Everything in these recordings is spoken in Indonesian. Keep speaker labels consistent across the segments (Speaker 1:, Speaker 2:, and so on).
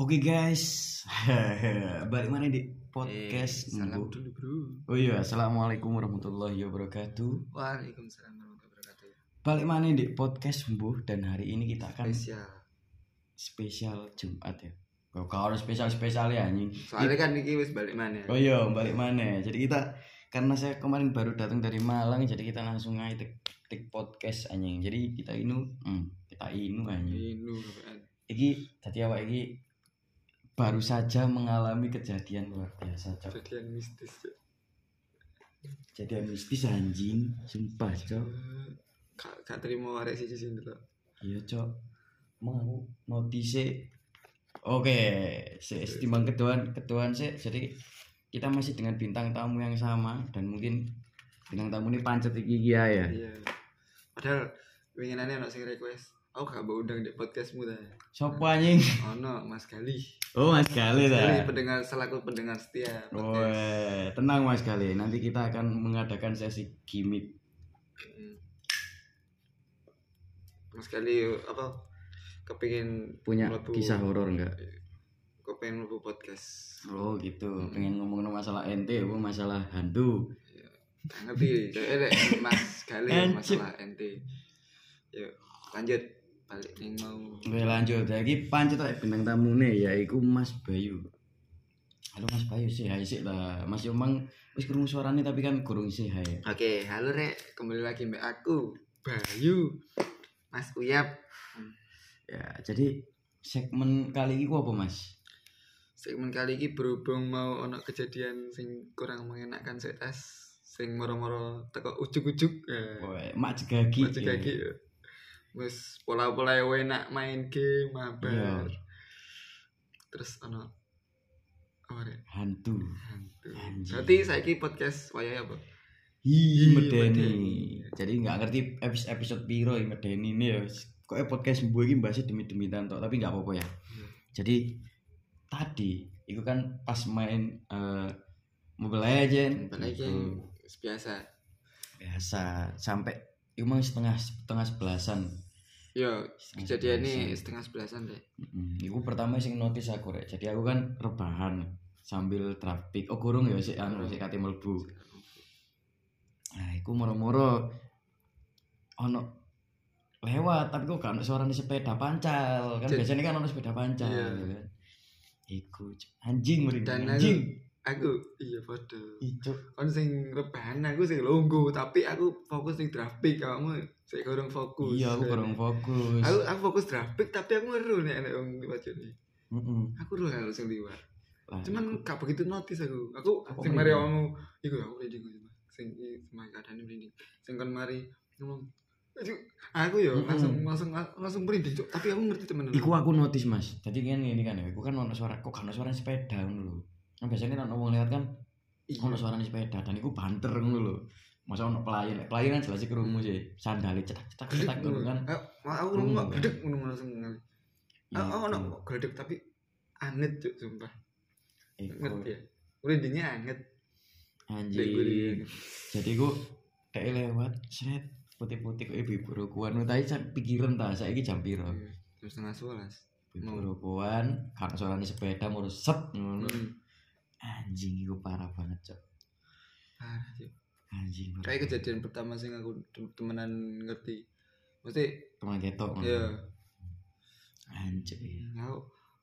Speaker 1: Oke guys, balik mana di podcast
Speaker 2: Eh, salam dulu bro.
Speaker 1: Oh iya, assalamualaikum warahmatullahi wabarakatuh.
Speaker 2: Waalaikumsalam warahmatullahi wabarakatuh.
Speaker 1: Balik mana di podcast Mbu dan hari ini kita akan
Speaker 2: Spesial.
Speaker 1: spesial Jumat ya. Kau kau harus spesial spesial ya anjing.
Speaker 2: Soalnya kan ini wis balik mana?
Speaker 1: Oh iya, balik mana? Jadi kita karena saya kemarin baru datang dari Malang, jadi kita langsung aja tik, tik podcast anjing. Jadi kita inu, hmm, kita inu anjing.
Speaker 2: Inu?
Speaker 1: Iki tadi awak iki baru saja mengalami kejadian luar biasa, Cok.
Speaker 2: Kejadian mistis. Cok.
Speaker 1: Kejadian mistis anjing, sumpah, Cok.
Speaker 2: Kak kak terima arek siji sini dulu.
Speaker 1: Iya, Cok. Mau notise Oke, se setimbang ketuaan ketuaan sih. Jadi kita masih dengan bintang tamu yang sama dan mungkin bintang tamu ini pancet iki iki ya.
Speaker 2: Iya. Padahal winginane ono sing request. Aku gak mau undang di podcastmu ta.
Speaker 1: Sopo anjing?
Speaker 2: Ono Mas Gali.
Speaker 1: Oh, Mas Gali
Speaker 2: Gali
Speaker 1: dah.
Speaker 2: pendengar selaku pendengar setia
Speaker 1: Oh, tenang Mas Gali. Nanti kita akan mengadakan sesi gimmick.
Speaker 2: Hmm. Mas Gali apa kepingin
Speaker 1: Punya
Speaker 2: mlebu-
Speaker 1: kisah horor enggak?
Speaker 2: Kepingin mlebu podcast.
Speaker 1: Oh, gitu.
Speaker 2: Hmm.
Speaker 1: Pengen ngomongin masalah ente, apa masalah hantu.
Speaker 2: Gak ngerti mas Gali masalah ente yuk lanjut balik nih mau
Speaker 1: Oke, lanjut. Lagi pancet ae bintang tamune yaiku Mas Bayu. Halo Mas Bayu sih, hai sih lah. Mas Yomang wis kurung suarane tapi kan kurung sih hai.
Speaker 2: oke halo rek kembali lagi mbak aku Bayu Mas Uyap
Speaker 1: Ya, jadi segmen kali ini apa Mas?
Speaker 2: segmen kali ini berhubung mau ono kejadian sing kurang mengenakan setas sing moro-moro teko ujuk-ujuk eh,
Speaker 1: mak jegagi.
Speaker 2: macam kayak gitu wis pola-pola yang enak main game mabar
Speaker 1: Iya.
Speaker 2: terus ono apa rek
Speaker 1: Hantu.
Speaker 2: hantu berarti saya podcast wayai apa
Speaker 1: Hi,
Speaker 2: Hi,
Speaker 1: medeni. Jadi nggak ngerti episode, episode piro ya medeni ini ya. Kok podcast mbu iki bahasnya demi-demi tanto, tapi nggak apa-apa ya.
Speaker 2: Iya.
Speaker 1: Jadi tadi itu kan pas main eh, Mobile Legend,
Speaker 2: Balik
Speaker 1: itu
Speaker 2: biasa
Speaker 1: biasa sampai itu memang setengah setengah sebelasan.
Speaker 2: Yo,
Speaker 1: Setengah
Speaker 2: kejadian ini setengah sebelasan deh.
Speaker 1: Mm, itu pertama sing notice aku rek. Jadi aku kan rebahan sambil traffic. Oh kurung ya sih anu sik kate mlebu. Nah, iku moro-moro ono lewat tapi kok gak ono suarane sepeda pancal. Kan
Speaker 2: Jadi-
Speaker 1: biasanya kan ono sepeda pancal
Speaker 2: Iya.
Speaker 1: gitu kan. Iku anjing merinding anjing.
Speaker 2: Aku iya foto.
Speaker 1: Icuk.
Speaker 2: Kon sing rebahan aku sing lungguh, tapi aku fokus ning traffic, kamu sik kurang fokus.
Speaker 1: Iya, aku kurang fokus.
Speaker 2: Aku aku fokus traffic tapi aku ngeru nih anak wong liwat jane.
Speaker 1: Heeh.
Speaker 2: Aku ru kalau sing liwat.
Speaker 1: Lah,
Speaker 2: Cuman gak begitu notice aku. Aku sing mari ngomong, iku aku merinding aku. Sing semai keadaan merinding. Sing kon mari ngomong aku yo
Speaker 1: Mm-mm.
Speaker 2: langsung langsung langsung merinding, tapi aku ngerti temen.
Speaker 1: Iku aku notice mas. Tadi kan ini kan ya. Iku kan ono suara kok kan ono suara sepeda ngono lho. Biasanya kan ono wong lewat kan
Speaker 2: Iya.
Speaker 1: ono suara sepeda dan iku banter ngono lho. Masa ono pelayan, pelayan kan jelas kerungu sih. Sandale cetak cetak cetak ngono kan.
Speaker 2: Ah, aku
Speaker 1: Hmm.
Speaker 2: ngomong gledek ngono langsung ngali.
Speaker 1: Ya,
Speaker 2: Aku ono gledek tapi anget cuk sumpah. Ngerti ya? Merindingnya anget.
Speaker 1: Anjing. Jadi ku kayak lewat seret putih-putih kok ibu-ibu rokokan tadi sak pikiran ta saiki jam piro
Speaker 2: Jam setengah sebelas.
Speaker 1: ibu
Speaker 2: Mau.
Speaker 1: rokokan kan suarane sepeda mau set ngono
Speaker 2: Hmm.
Speaker 1: Anjing iku parah banget cok
Speaker 2: Parah cuk.
Speaker 1: anjing parah.
Speaker 2: Kayak kejadian pertama sing aku tem- temenan ngerti. Mesti
Speaker 1: teman ketok ngono.
Speaker 2: ya
Speaker 1: anjing
Speaker 2: aku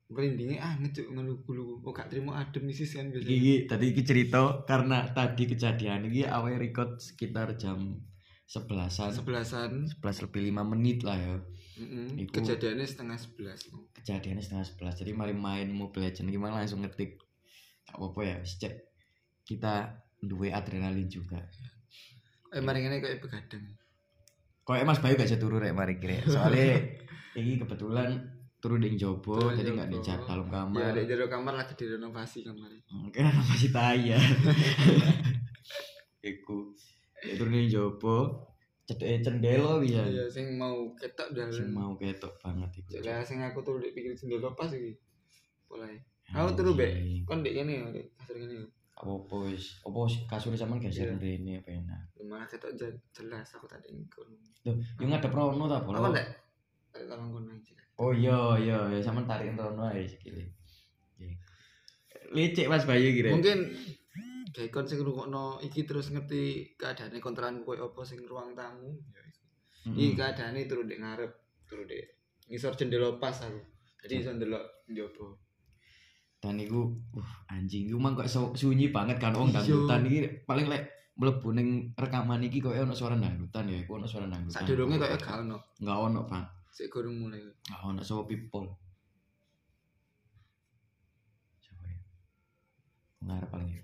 Speaker 2: merindingnya anget cuk ngelugu-lugu. Kok gak terima adem nih sis kan biasanya.
Speaker 1: Iki tadi iki cerita karena tadi kejadian iki awal record sekitar jam sebelasan
Speaker 2: Sebelasan.
Speaker 1: sebelas lebih lima menit lah ya
Speaker 2: Mm-mm.
Speaker 1: Iku-
Speaker 2: Kejadiannya setengah sebelas.
Speaker 1: kejadiannya setengah sebelas jadi mari main Mobile Legends gimana langsung ngetik gak apa-apa ya wis cek kita duwe adrenalin juga
Speaker 2: Eh mari ngene kayak begadang.
Speaker 1: kok Mas Bayu gak turu rek mari kira soalnya ini kebetulan turu di jobo
Speaker 2: Turu
Speaker 1: jadi
Speaker 2: di
Speaker 1: nggak di
Speaker 2: jopo.
Speaker 1: dalam
Speaker 2: Ya,
Speaker 1: kamar
Speaker 2: di dalam kamar lagi direnovasi kamar.
Speaker 1: mungkin masih tai ya iku Ya, turu di jobo cedek cendelo bisa
Speaker 2: Iya, sing mau ketok dan
Speaker 1: sing mau ketok banget iku
Speaker 2: Lah sing aku tuh di pikir sendiri lepas iki. Mulai. Aku turu be. Kon dek dek kasur ngene.
Speaker 1: apa wis apa kasur sampean geser
Speaker 2: Iya.
Speaker 1: rene apa enak
Speaker 2: ketok je- jelas aku tadi ngkon.
Speaker 1: Loh, yang ada prono ta
Speaker 2: Apa
Speaker 1: bola?
Speaker 2: ndak? Tolong kon aja.
Speaker 1: Oh iya iya, ya sampean tarik rono ae sikile. Licik Mas Bayu kira.
Speaker 2: Mungkin kayak kon sing ngrungokno iki terus ngerti keadaane kontrakan koyo apa sing ruang tamu. Ya iku. Iki keadaane turu ndek ngarep, turu ndek ngisor jendela pas aku. Jadi iso ndelok njobo.
Speaker 1: Dan iku uh, anjing iku mah kok su- sunyi banget kan wong
Speaker 2: Iya.
Speaker 1: dangdutan iki paling lek mlebu ning rekaman iki kok ono suara dangdutan ya, iku ono suara dangdutan.
Speaker 2: Sadurunge koyo gak ono.
Speaker 1: enggak ono, Pak.
Speaker 2: Sik gorong mulai.
Speaker 1: Enggak ono sama people. Coba ya. Ngarep paling ya.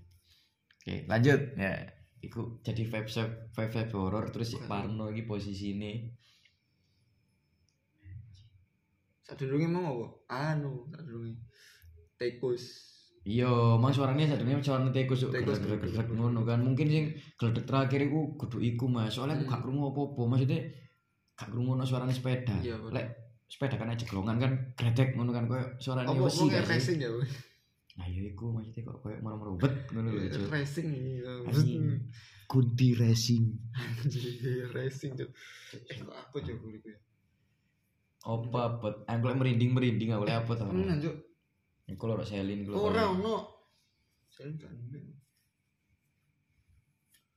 Speaker 1: Oke, lanjut ya. Iku jadi vibe vibe vibe horror terus si Parno iki posisi ini
Speaker 2: Sadurunge mau apa? Anu, sadurunge. Tikus.
Speaker 1: Iya, mang suaranya sadurunge suara tikus
Speaker 2: Tikus,
Speaker 1: gredeg-gredeg ngono kan. Mungkin sing gledek terakhir iku kudu iku Mas. Soalnya aku
Speaker 2: Hmm.
Speaker 1: gak krungu apa-apa. Maksudnya gak krungu ono suarane sepeda.
Speaker 2: Iya.
Speaker 1: Lek sepeda kan aja gelongan kan gredeg ngono kan koyo suarane
Speaker 2: Apa
Speaker 1: wesi sih?
Speaker 2: racing ya?
Speaker 1: Nah, iya iku maksudnya kok koyo moro-moro bet ngono lho, Cuk.
Speaker 2: Racing. ya.
Speaker 1: Kunti racing.
Speaker 2: Anjing, racing tuh. Eh kok apa coba kuriku ya?
Speaker 1: Apa bet? Aku lek merinding-merinding aku lek apa to?
Speaker 2: Cuk.
Speaker 1: Iku lho selin lho.
Speaker 2: Ora ono. Saya kan.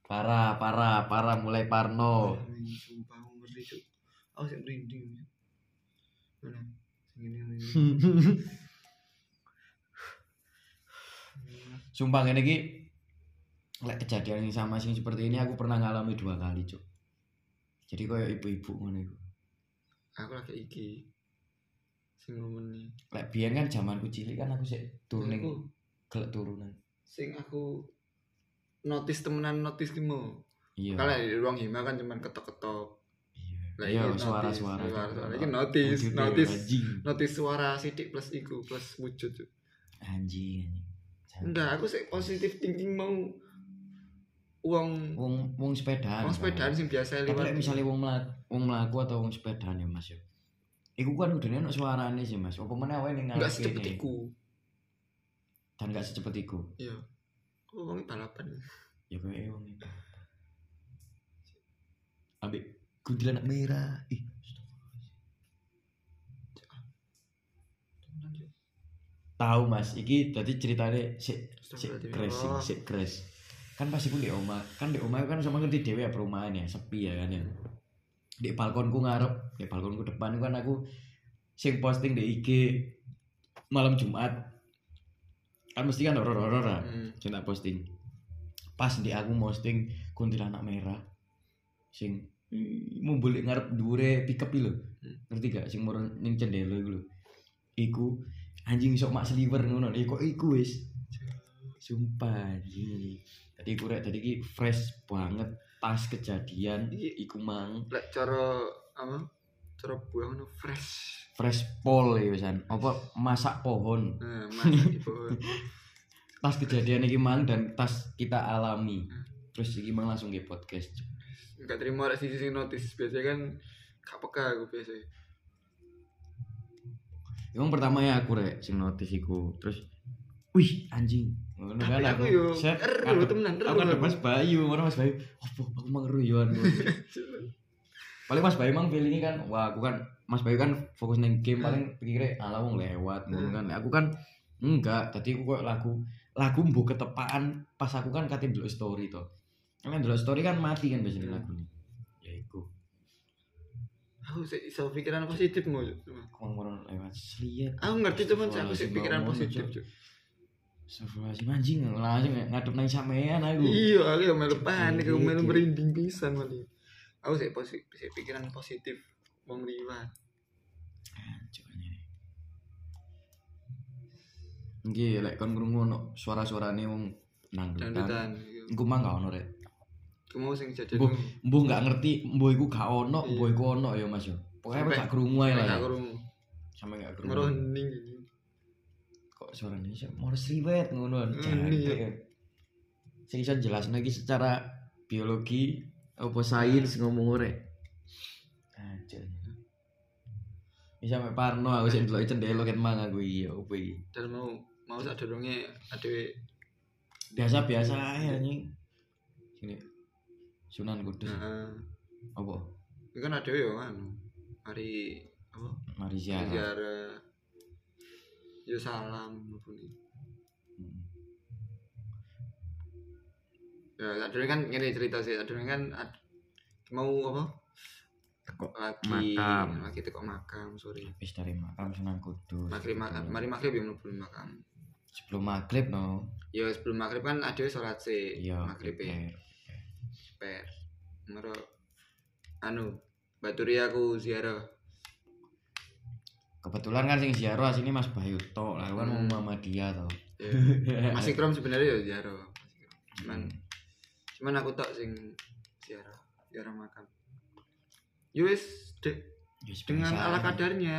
Speaker 1: Parah, parah, parah mulai Parno.
Speaker 2: Sumpah ngerti, Cuk. Aku sih merinding. Mana? Sing.
Speaker 1: Sumpah ngene iki lek kejadian yang sama sing seperti ini aku pernah ngalami dua kali, Cuk. Jadi koyo ibu-ibu ngono iku.
Speaker 2: Aku lagi iki. Sing ngomongnya.
Speaker 1: Lek biyen kan zamanku cilik kan aku sik turun ning
Speaker 2: Aku
Speaker 1: gelek turunan.
Speaker 2: sing aku notice temenan notice ki mau.
Speaker 1: Iya.
Speaker 2: Kalau di ruang hima kan cuman ketok-ketok. Lah,
Speaker 1: Iya,
Speaker 2: iki
Speaker 1: suara-suara.
Speaker 2: notice, suara-suara.
Speaker 1: Cuk.
Speaker 2: Iki notice, notice.
Speaker 1: Anjing.
Speaker 2: Notice suara sidik plus iku plus wujud.
Speaker 1: Anjing. anjing.
Speaker 2: Enggak, aku sih positif thinking mau uang
Speaker 1: Wong wong sepedaan.
Speaker 2: uang sepedaan sing biasa
Speaker 1: Tapi
Speaker 2: lewat.
Speaker 1: lek misalnya wong mlaku, wong mlaku atau wong sepedaan ya Mas ya. Iku kan udahnya ono suarane sih Mas. Apa meneh wae ning
Speaker 2: enggak
Speaker 1: ngarep
Speaker 2: secepat iku.
Speaker 1: Dan enggak secepat iku.
Speaker 2: Iya. Wong balapan.
Speaker 1: Ya kayak wong itu. Ambek kuntilanak merah. Ih, tahu Mas, iki tadi sik
Speaker 2: Astagfirullahaladzim.
Speaker 1: crash,
Speaker 2: Oh.
Speaker 1: sik crash. Kan pas iku di oma, kan di oma kan sama ngerti dhewe ya perumahan ya, sepi ya kan ya. Di balkonku ngarep, di balkonku depan kan aku sing posting di IG malam Jumat. Kan mesti kan horor-horor lah.
Speaker 2: Hmm.
Speaker 1: Sing tak posting. Pas di aku posting kuntilanak merah. Sing mumbul ngarep dure pickup lho.
Speaker 2: Hmm.
Speaker 1: Ngerti gak sing murun ning cendela iku lho. Iku anjing sok mak sliver ngono. Kok iku wis. Sumpah anjing. Tadi aku rek tadi ki fresh banget pas kejadian
Speaker 2: Iki-
Speaker 1: iku mang
Speaker 2: Lek cara apa? Cara buang no fresh.
Speaker 1: fresh pol ya wisan. Apa masak pohon.
Speaker 2: Nah, masak bawah.
Speaker 1: Tas kejadian iki mang dan tas kita alami.
Speaker 2: Hmm.
Speaker 1: Terus iki mang langsung ke podcast.
Speaker 2: Enggak terima ada sisi sing notice biasanya kan gak peka aku biasa.
Speaker 1: Emang pertama ya aku rek sing notice iku. Terus wih anjing. Ngono kan
Speaker 2: aku yo eru temenan, eru
Speaker 1: Aku
Speaker 2: aku.
Speaker 1: Mas Bayu, mana Mas Bayu? Apa aku mang ngeruyon. paling Mas Bayu mang feelingnya kan wah aku kan Mas Bayu kan fokus neng game
Speaker 2: Hmm.
Speaker 1: paling pikirnya ala wong lewat ngono kan. Aku kan enggak, tadi aku kok lagu lagu mbok ketepaan pas aku kan kate dulu story to. Kan dulu story kan mati kan biasanya
Speaker 2: Hmm.
Speaker 1: lagu ini. Ya iku.
Speaker 2: Aku sih iso pikiran positif. Cuk.
Speaker 1: Aku mau lewat seliat.
Speaker 2: Aku ngerti cuman aku sih pikiran
Speaker 1: ngomong,
Speaker 2: positif.
Speaker 1: Cuk. Astagfirullahaladzim anjing langsung ngadep nang sampean aku.
Speaker 2: Iya, aku yang melu panik, aku melu
Speaker 1: Iya.
Speaker 2: merinding pisan malah. Aku sih positif, sih pikiran positif wong liwat.
Speaker 1: Ini. Nggih, lek kon krungu ono suara-suarane wong nangdutan.
Speaker 2: Dangdutan.
Speaker 1: Iku mah gak ono rek.
Speaker 2: Kamu sing jajan.
Speaker 1: Mbuh mbuh gak ngerti, mbuh iku gak ono,
Speaker 2: Iya.
Speaker 1: mbuh iku ono ya Mas yo. Pokoknya
Speaker 2: Sampai-
Speaker 1: gak krungu ae lah.
Speaker 2: Gak
Speaker 1: ya.
Speaker 2: krungu.
Speaker 1: Sampai gak krungu.
Speaker 2: Meronding.
Speaker 1: Suarane iso mau sriwet ngono. Jangkrik.
Speaker 2: iya.
Speaker 1: Sing iso lagi secara biologi apa sains ngomong rek. Hancur. Bisa sampai parno aku sih delok cendelo ket mang aku iya opo iki.
Speaker 2: Dan mau mau sak dorongnya ada
Speaker 1: biasa-biasa aja anjing sini Sunan Kudus
Speaker 2: nah,
Speaker 1: apa
Speaker 2: ini kan ada ya kan hari apa
Speaker 1: mari
Speaker 2: ziarah yo salam mlebune.
Speaker 1: Hmm.
Speaker 2: Ya, adune kan ngene cerita sih. Adune kan ad- mau apa?
Speaker 1: Teko
Speaker 2: Lagi
Speaker 1: makam.
Speaker 2: lagi teko makam, sorry.
Speaker 1: habis dari makam Sunan Kudus.
Speaker 2: Maghrib makam, mari maghrib ya mlebu makam.
Speaker 1: Sebelum maghrib no.
Speaker 2: Ya sebelum maghrib kan ada sholat sih.
Speaker 1: Iya.
Speaker 2: maghrib ya. Per. Mero anu baturi aku ziarah.
Speaker 1: Kebetulan kan sing ziarah sini Mas Bayu tok lah kan
Speaker 2: Hmm.
Speaker 1: mau Muhammadiyah to.
Speaker 2: Ya. Masih krom sebenarnya ya ziarah. Krom. Cuman
Speaker 1: Hmm.
Speaker 2: cuman aku tok sing ziarah, ziarah makam. Yus, dek
Speaker 1: Yes,
Speaker 2: dengan
Speaker 1: biasa.
Speaker 2: ala kadarnya.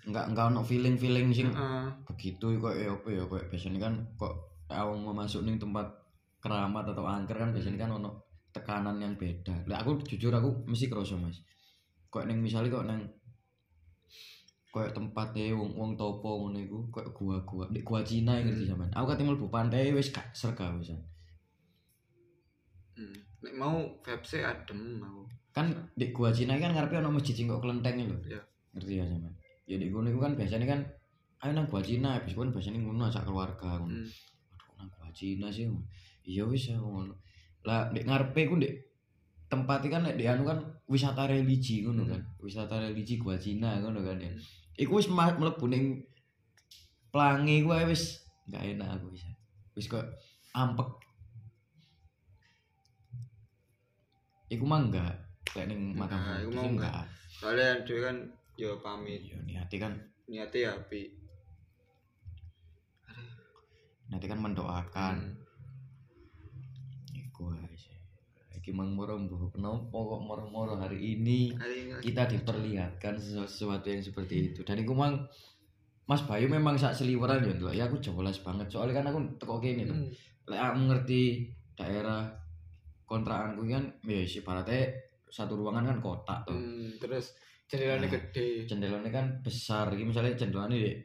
Speaker 1: enggak enggak ono feeling-feeling sing
Speaker 2: Heeh.
Speaker 1: begitu kok ya apa ya kok biasanya kan kok awang mau masuk ning tempat keramat atau angker kan biasanya kan ono tekanan yang beda. Lah aku jujur aku mesti kerasa Mas. Kok ning misalnya kok nang kayak tempatnya wong wong topo ngono iku kayak gua-gua di gua Cina yang ngerti
Speaker 2: Hmm.
Speaker 1: sampean. Aku kate mlebu pantai wis gak serga wisan.
Speaker 2: Hmm. Nek mau vibes adem mau.
Speaker 1: Kan di gua Cina kan ngarepe ono masjid sing kok kelenteng lho.
Speaker 2: Iya.
Speaker 1: Ngerti ya sampean. Ya di kono iku kan biasanya kan ayo nang gua Cina habis kan biasanya ngono ajak keluarga ngono.
Speaker 2: Hmm.
Speaker 1: Aduh, nang gua Cina sih. Iya wis ya ngono. Lah di ngarepe ku ndek tempat kan nek di anu kan wisata religi ngono
Speaker 2: Hmm.
Speaker 1: kan. Wisata religi gua Cina ngono kan ya.
Speaker 2: Hmm.
Speaker 1: Iku wis mlebu ning pelangi ku wis gak enak aku wis. Wis kok ampek. Iku mah enggak. Kayak ning makam
Speaker 2: Nah, iku mau enggak. Soalnya dhewe kan yo pamit.
Speaker 1: Iya niate kan
Speaker 2: Niate ya apik.
Speaker 1: niate kan mendoakan.
Speaker 2: Hmm.
Speaker 1: Iku ae sih. Iki mang moro mbah kenapa kok moro-moro hari ini
Speaker 2: ini
Speaker 1: kita diperlihatkan sesu- sesuatu yang seperti itu. Dan iku mang Mas Bayu memang sak seliweran ya. Ya aku jelas banget. Soalnya kan aku teko kene to.
Speaker 2: Hmm.
Speaker 1: Lek aku ngerti daerah kontrakanku kan ya si ibaratnya satu ruangan kan kotak tuh.
Speaker 2: Hmm, terus jendelanya
Speaker 1: Nah.
Speaker 2: gede.
Speaker 1: Jendelanya kan besar. Iki misalnya jendelanya di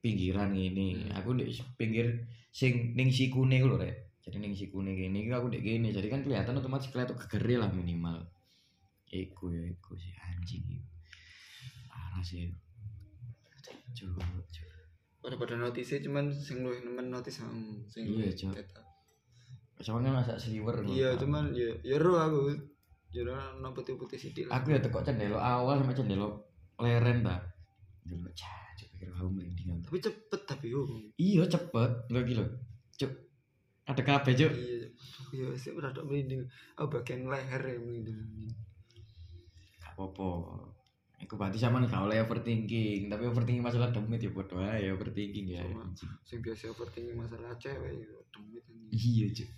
Speaker 1: pinggiran gini.
Speaker 2: Hmm.
Speaker 1: Aku di pinggir sing ning sikune ku lho rek. Jadi ning sikune gini iki aku dek gini. Jadi kan kelihatan otomatis kelihatan kegeri lah minimal. Iku ya iku sih anjing iku. Parah sih. Cuk, cuk.
Speaker 2: Pada pada notisnya cuman sing luwih nemen notis hmm, sing
Speaker 1: Iya,
Speaker 2: ketok.
Speaker 1: Cuman kan masa sliver ngono.
Speaker 2: Iya, cuman ya ya ro aku. Ya ro no putih-putih sithik lah.
Speaker 1: aku ya tekok cendelo awal sama cendelo leren ta. Dulu cah, pikir aku merinding.
Speaker 2: Tapi cepet tapi yo.
Speaker 1: Iya cepet, enggak gitu. Cuk. Ada kabeh, Cuk.
Speaker 2: Iya. Aduh, Ya sih udah tak merinding. Oh bagian leher ya merinding.
Speaker 1: Gak apa-apa. Iku berarti sama gak oleh overthinking, tapi overthinking masalah demit ya bodoh ae overthinking ya.
Speaker 2: Sama. Sing biasa overthinking masalah cewek ya demit ini.
Speaker 1: Iya, Cuk.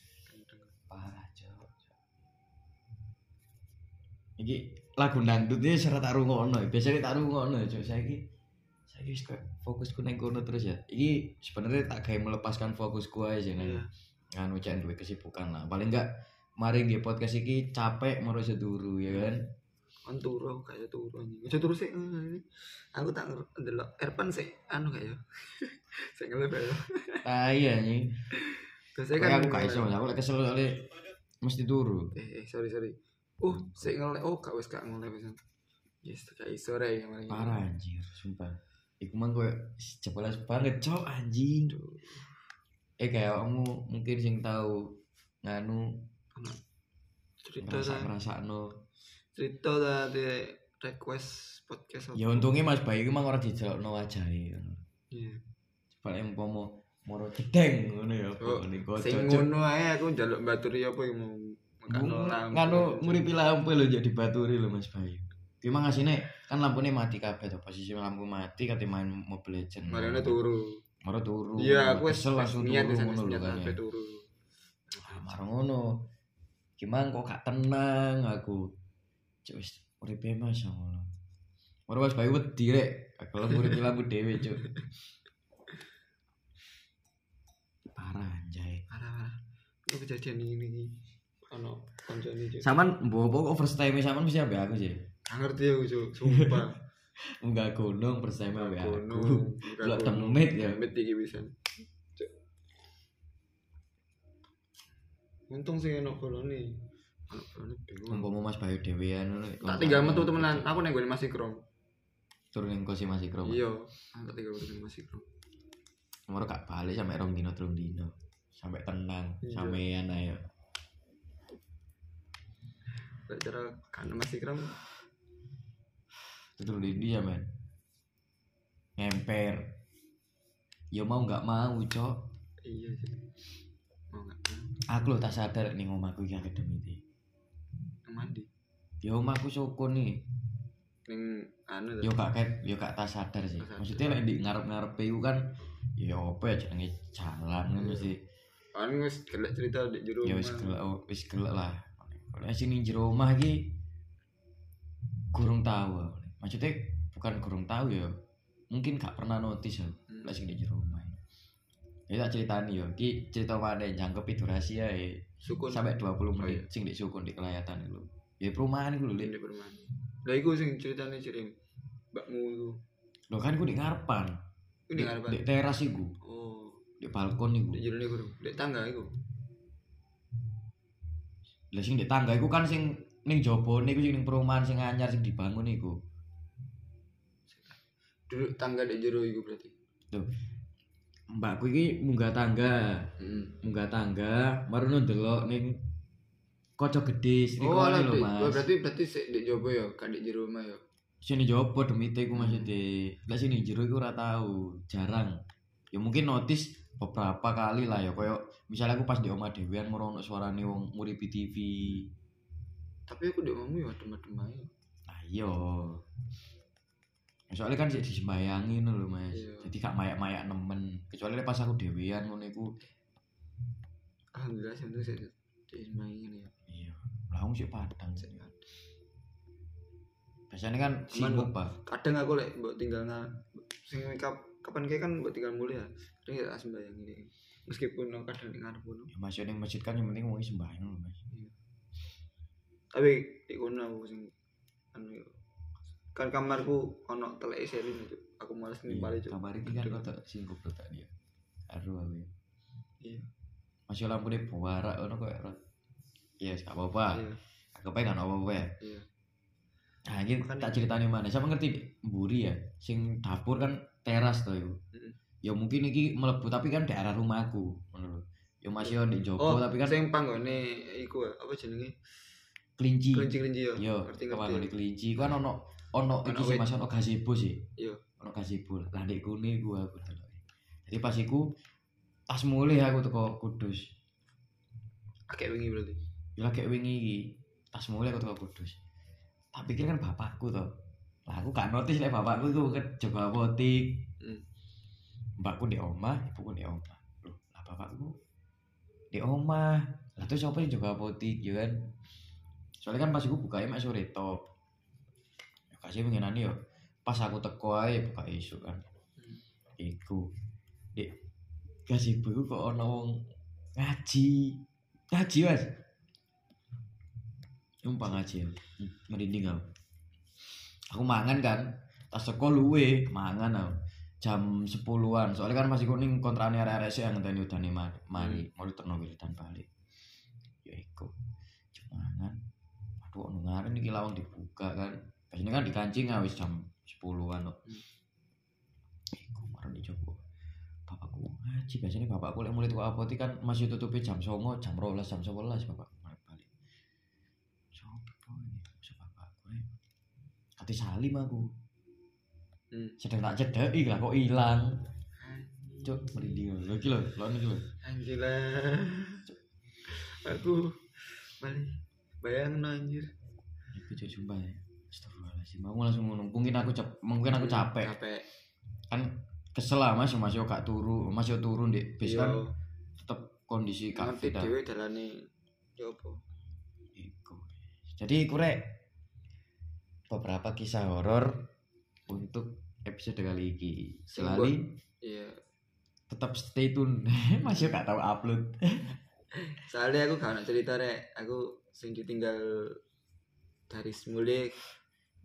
Speaker 1: Parah, Cuk. Iki lagu dangdutnya secara tak rungokno. Biasanya tak rungokno, Cuk. Saiki saiki wis fokusku nang kono terus ya. Iki sebenarnya tak kayak melepaskan fokusku aja sih
Speaker 2: Iya.
Speaker 1: Nganu cek duwe kesibukan lah. Paling enggak mari nggih podcast iki capek mau seduru ya kan.
Speaker 2: Kan turu kayak turu anjing. Aja turu sih. Aku tak ndelok Erpan sih anu kayak. Sing ngelep ya.
Speaker 1: Ah iya.
Speaker 2: Biasanya
Speaker 1: Kayak
Speaker 2: kan
Speaker 1: aku gak iso, aku lek kesel soalnya mesti turu.
Speaker 2: Eh, eh sorry sorry. Oh, sik ngelek. Oh, gak wis gak ngelek pisan. Yes, gak iso re yang paling.
Speaker 1: Parah anjir, sumpah. Iku mah koyo jelas banget, cok anjing.
Speaker 2: Aduh,
Speaker 1: Eh kayak kamu mungkin sing tahu nganu
Speaker 2: Cerita
Speaker 1: ngerasa
Speaker 2: ta.
Speaker 1: ngerasakno.
Speaker 2: Cerita ta di request podcast apa?
Speaker 1: Ya untungnya Mas Bayu iki mah ora dijelokno wajahe ngono.
Speaker 2: Iya.
Speaker 1: Coba yang pomo moro jedeng ngono ya
Speaker 2: Oh. Sing ngono ae aku njaluk baturi apa yang mau.
Speaker 1: Nganu nguripi lampu lho jadi baturi lho Mas Bayu. Gimana ngasihne kan lampunya mati kabeh to posisi lampu mati kate main Mobile Legends.
Speaker 2: Mariane turu.
Speaker 1: Maro turu.
Speaker 2: Iya, aku wis
Speaker 1: langsung
Speaker 2: niat
Speaker 1: turu
Speaker 2: wis
Speaker 1: ngono lho kan.
Speaker 2: sampe
Speaker 1: ya.
Speaker 2: turu.
Speaker 1: Ah, Maro ngono. Gimana kok gak tenang aku. Cuk wis uripe Mas ngono. Maro Mas Bayu wedi rek. Kalau nguripi lampu dhewe cuk. Parah anjay.
Speaker 2: Parah-parah. Itu kejadian ini. Ono kancane Cuk.
Speaker 1: Saman mbok kok first time saman mesti ambek aku sih.
Speaker 2: Ngerti aku Cuk, sumpah.
Speaker 1: Enggak gunung first time ambek aku.
Speaker 2: Gunung.
Speaker 1: Delok demit ya.
Speaker 2: Iki pisan. Cuk. Untung sih enak bolone bingung.
Speaker 1: Umpama Mas Bayu dhewean ngono.
Speaker 2: Tak tinggal metu temenan. Aku neng gue masih krom.
Speaker 1: Turun ning kosi Mas Ikro.
Speaker 2: Iya, tak tinggal metu masih krom.
Speaker 1: semua gak balik sampai rong dino telung dino sampai tenang
Speaker 2: Iya.
Speaker 1: sampean ayo
Speaker 2: cara kan Mas Ikram
Speaker 1: telung dino ya men ngemper ya mau nggak mau cok
Speaker 2: iya sih. Mau enggak?
Speaker 1: aku loh tak sadar nih omahku iki akademi iki
Speaker 2: Nang mandi.
Speaker 1: ya omahku sukun nih
Speaker 2: Ning anu
Speaker 1: yo gak ket yo gak tak sadar sih
Speaker 2: sadar.
Speaker 1: maksudnya lek di ngarep-ngarep iku kan ya apa ya jenenge jalan kan
Speaker 2: Iya.
Speaker 1: mesti
Speaker 2: Kan wis gelek cerita di jero.
Speaker 1: ya wis gelek oh, wis gelek lah Nek sini jero omah iki kurang tahu maksudnya bukan kurang tahu ya mungkin gak pernah notice ya
Speaker 2: Hmm.
Speaker 1: sing di jero omah ya tak ceritani yo iki cerita mana jangkep durasi ya
Speaker 2: Sukun.
Speaker 1: sampai 20
Speaker 2: Oh,
Speaker 1: menit
Speaker 2: iya.
Speaker 1: sing di sukun di kelayatan itu ya perumahan itu lho
Speaker 2: di perumahan. Lah iku sing ceritane Cirim. Mbakmu iku.
Speaker 1: lho kan ku di ngarepan
Speaker 2: di ngarepan.
Speaker 1: di teras iku
Speaker 2: Oh,
Speaker 1: di balkon iku
Speaker 2: di jero iku. Di tangga iku.
Speaker 1: Lah sing di tangga iku kan sing ning jaba niku sing ning perumahan sing anyar sing dibangun iku.
Speaker 2: Duduk tangga di jero iku berarti.
Speaker 1: Mbakku iki munggah tangga,
Speaker 2: Heeh.
Speaker 1: munggah tangga, marono ndelok ning kaca gedhe sing
Speaker 2: Oh,
Speaker 1: lho
Speaker 2: di- oh,
Speaker 1: Mas.
Speaker 2: berarti berarti sik di jopo ya, kan di jero omah ya.
Speaker 1: Sini jaba demite iku maksudnya. Lah sini jero iku ora tau, jarang. Ya mungkin notice beberapa kali lah ya koyo misalnya aku pas di omah dhewean moro ono suarane wong nguripi TV.
Speaker 2: Tapi aku di omahmu ya adem-adem ae.
Speaker 1: Iya. Soalnya kan sih disembayangi ngono lho Mas.
Speaker 2: Iya.
Speaker 1: Jadi gak mayak-mayak nemen. Kecuali pas aku dhewean ngono iku
Speaker 2: Alhamdulillah sih untuk sik di main ya.
Speaker 1: iya. Lah wong sik padang sih.
Speaker 2: Kan.
Speaker 1: Biasanya kan sibuk, Pak.
Speaker 2: Kadang aku lek mbok tinggal nga sing kap, kapan kayak kan mbok tinggal mulai ya. Kadang ya sembayang iki. Meskipun aku kadang ngarep ngono.
Speaker 1: Ya Mas yo ning masjid kan yang penting wong sembahyang lho Mas.
Speaker 2: Tapi di kono aku sing anu. Kan kamarku ono telek selin itu. Aku males nimpali
Speaker 1: Iya,
Speaker 2: cuk.
Speaker 1: kamar iki kan kok singkup lho tak dia. Aduh aku. ya.
Speaker 2: Iya.
Speaker 1: Masih lampu deh buarak ngono kok. Rot. Iya, gak apa-apa.
Speaker 2: Iya.
Speaker 1: Aku pengen kan apa-apa ya.
Speaker 2: Iya.
Speaker 1: Nah, ini tak ceritanya mana? Siapa ngerti mburi ya? Sing dapur kan teras tuh iku.
Speaker 2: Mm-mm.
Speaker 1: Ya mungkin iki melebu tapi kan di arah rumahku, lho. Ya masih yo di
Speaker 2: Oh,
Speaker 1: jopo tapi kan
Speaker 2: sing panggone iku ya, apa jenenge?
Speaker 1: kelinci.
Speaker 2: Kelinci-kelinci ya.
Speaker 1: Yo,
Speaker 2: ngerti
Speaker 1: kewangun di
Speaker 2: ngerti.
Speaker 1: kelinci kan ono ono sing
Speaker 2: wit.
Speaker 1: masuk ono gazebo sih.
Speaker 2: Iya.
Speaker 1: Ono gazebo. Lah ndek kune gua aku. Jadi pas iku pas mulai aku teko Kudus.
Speaker 2: Akeh wingi berarti.
Speaker 1: Ya kayak wingi iki. Pas mulai aku teko Kudus. Tak pikir kan bapakku toh. Lah aku gak notice lek bapakku iku kan jaga apotik.
Speaker 2: Hmm.
Speaker 1: Mbakku di omah, ibuku di omah. Loh, lah bapakku di omah. Lah terus siapa yang jaga apotik ya kan? Soalnya kan pas iku bukanya mek sore tok. Kasih pengenane yo pas aku teko ae buka isu kan.
Speaker 2: Hmm.
Speaker 1: Iku. Dek kasih iku kok ono wong ngaji. Ngaji, Mas. Numpang ngaji ya. Hmm, Merinding aku. Aku mangan kan. Tas teko luwe, mangan aku. Jam 10-an. Soalnya kan masih kuning kontrane arek-arek sih yang ngenteni udane mari. Mari, mau terno wiridan balik. Ya iku. Cuma mangan. Aduh, ono ngaren iki lawang dibuka kan. Biasanya kan dikancing ah, wis jam 10-an kok. Iku marang dicoba. Bapakku ngaji biasanya bapakku lek mulai tuku apotik kan masih tutupi jam 09.00, jam 12, jam 11 bapakku mulai balik. Sopo ini? Masa bapakku eh. Kati salim aku.
Speaker 2: Hmm.
Speaker 1: Sedang tak cedeki lah kok ilang.
Speaker 2: Anjing.
Speaker 1: Cuk, merinding lho. Iki lho, lho niki lho.
Speaker 2: Anjir lah. Aku balik bayang anjir.
Speaker 1: Cuk sumpah ya. Astagfirullahaladzim. Aku langsung ngono. Mungkin aku cap mungkin aku capek.
Speaker 2: Capek.
Speaker 1: Kan kesel lah Mas, Mas yo gak turu, Mas yo turun di bis kan tetep kondisi kafe dah.
Speaker 2: dhewe dalane yo apa?
Speaker 1: Iku. Jadi kurek beberapa kisah horor untuk episode kali ini. Selalu
Speaker 2: Iya.
Speaker 1: tetap stay tune. Masih gak tahu upload.
Speaker 2: Soalnya aku gak nak cerita rek, aku sing ditinggal dari semule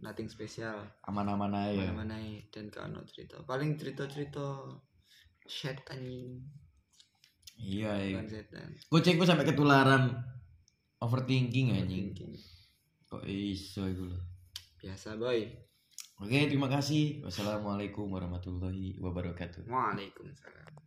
Speaker 2: nothing spesial.
Speaker 1: Aman-aman aja.
Speaker 2: Mana-mana dan gak ono cerita. Paling cerita-cerita setan
Speaker 1: Iya, iya.
Speaker 2: bukan setan.
Speaker 1: Kucingku sampai ketularan overthinking anjing. Kok iso iku lho.
Speaker 2: Biasa boy.
Speaker 1: Oke, terima kasih. Wassalamualaikum warahmatullahi wabarakatuh.
Speaker 2: Waalaikumsalam.